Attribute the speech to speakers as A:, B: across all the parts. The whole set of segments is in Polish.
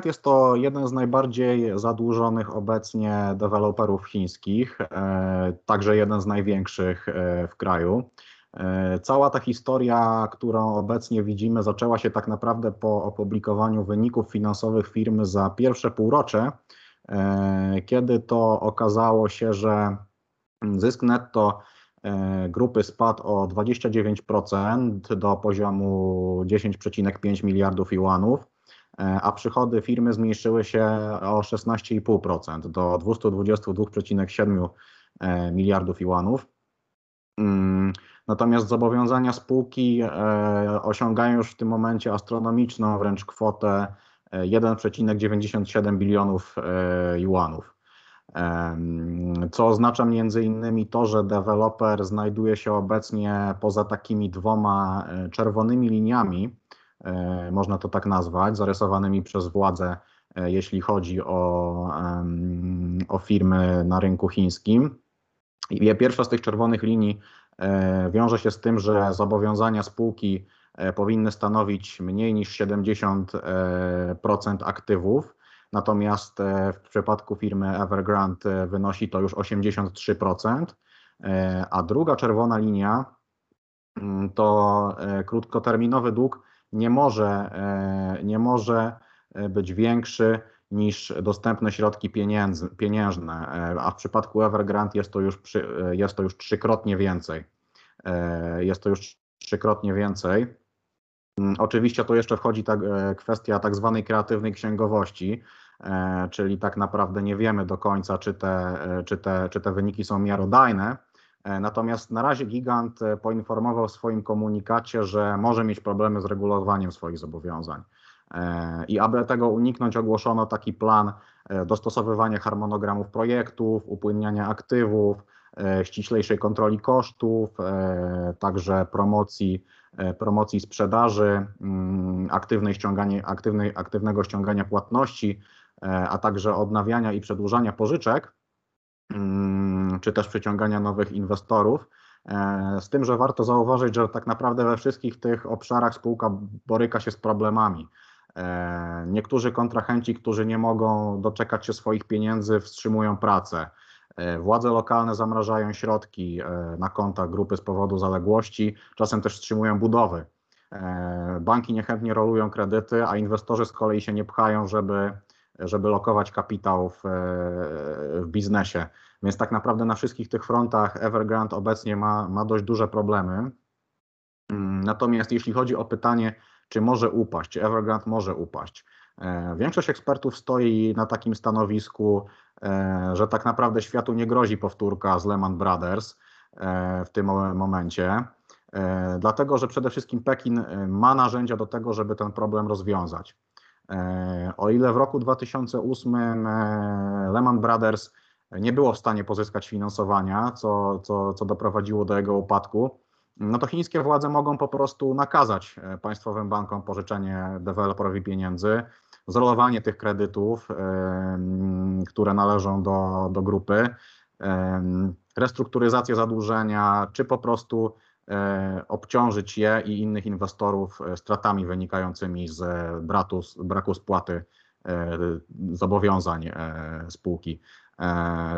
A: Evergrande jest to jeden z najbardziej zadłużonych obecnie deweloperów chińskich, także jeden z największych w kraju. Cała ta historia, którą obecnie widzimy, zaczęła się tak naprawdę po opublikowaniu wyników finansowych firmy za pierwsze półrocze, kiedy to okazało się, że zysk netto E, grupy spadł o 29% do poziomu 10,5 miliardów juanów, e, a przychody firmy zmniejszyły się o 16,5% do 222,7 e, miliardów juanów. Mm, natomiast zobowiązania spółki osiągają już w tym momencie astronomiczną wręcz kwotę 1,97 bilionów juanów co oznacza między innymi to, że deweloper znajduje się obecnie poza takimi dwoma e, czerwonymi liniami, e, można to tak nazwać, zarysowanymi przez władze, e, jeśli chodzi o, o firmy na rynku chińskim. I pierwsza z tych czerwonych linii wiąże się z tym, że zobowiązania spółki powinny stanowić mniej niż 70% aktywów natomiast e, w przypadku firmy Evergrande e, wynosi to już 83%, e, a druga czerwona linia mm, to krótkoterminowy dług nie może, nie może być większy niż dostępne środki pieniężne, a w przypadku Evergrande jest to już, jest to już trzykrotnie więcej. Jest to już trzykrotnie więcej. Mm, oczywiście to jeszcze wchodzi ta kwestia tak zwanej kreatywnej księgowości, E, czyli tak naprawdę nie wiemy do końca, czy te, e, czy te, czy te wyniki są miarodajne. E, natomiast na razie gigant poinformował w swoim komunikacie, że może mieć problemy z regulowaniem swoich zobowiązań. I aby tego uniknąć, ogłoszono taki plan dostosowywania harmonogramów projektów, upłynniania aktywów, ściślejszej kontroli kosztów, także promocji, promocji sprzedaży, mm, aktywnej ściąganie, aktywnej, aktywnego ściągania płatności E, a także odnawiania i przedłużania pożyczek, mm, czy też przyciągania nowych inwestorów. E, z tym, że warto zauważyć, że tak naprawdę we wszystkich tych obszarach spółka boryka się z problemami. E, niektórzy kontrahenci, którzy nie mogą doczekać się swoich pieniędzy, wstrzymują pracę. Władze lokalne zamrażają środki na kontach grupy z powodu zaległości, czasem też wstrzymują budowy. Banki niechętnie rolują kredyty, a inwestorzy z kolei się nie pchają, żeby żeby lokować kapitał w, w biznesie. Więc tak naprawdę na wszystkich tych frontach Evergrande obecnie ma, ma dość duże problemy. Mm, natomiast jeśli chodzi o pytanie, czy może upaść, czy Evergrande może upaść, e, większość ekspertów stoi na takim stanowisku, e, że tak naprawdę światu nie grozi powtórka z Lehman Brothers e, w tym momencie, dlatego że przede wszystkim Pekin ma narzędzia do tego, żeby ten problem rozwiązać. E, o ile w roku 2008 e, Lehman Brothers nie było w stanie pozyskać finansowania, co, co, co doprowadziło do jego upadku, no to chińskie władze mogą po prostu nakazać e, państwowym bankom pożyczenie deweloperowi pieniędzy, zrolowanie tych kredytów, które należą do, do grupy, restrukturyzację zadłużenia, czy po prostu obciążyć je i innych inwestorów e, stratami wynikającymi z braku, braku spłaty e, zobowiązań spółki.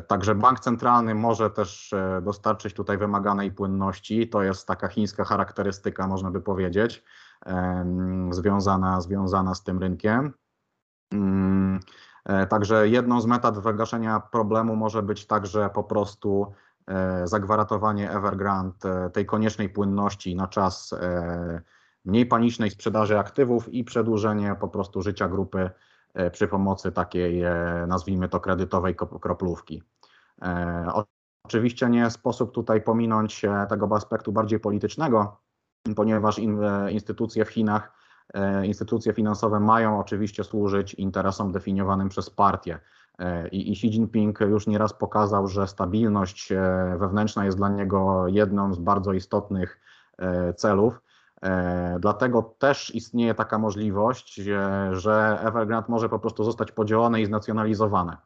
A: Także bank centralny może też dostarczyć tutaj wymaganej płynności. To jest taka chińska charakterystyka, można by powiedzieć, związana, związana z tym rynkiem. Mm, także jedną z metod wygaszenia problemu może być także po prostu E, zagwarantowanie Evergrande e, tej koniecznej płynności na czas e, mniej panicznej sprzedaży aktywów i przedłużenie po prostu życia grupy przy pomocy takiej, nazwijmy to, kredytowej kroplówki. Oczywiście nie sposób tutaj pominąć tego aspektu bardziej politycznego, ponieważ instytucje w Chinach, instytucje finansowe mają oczywiście służyć interesom definiowanym przez partie. E, I, I Xi Jinping już nieraz pokazał, że stabilność e, wewnętrzna jest dla niego jedną z bardzo istotnych e, celów. Dlatego też istnieje taka możliwość, że Evergrande może po prostu zostać podzielone i znacjonalizowane.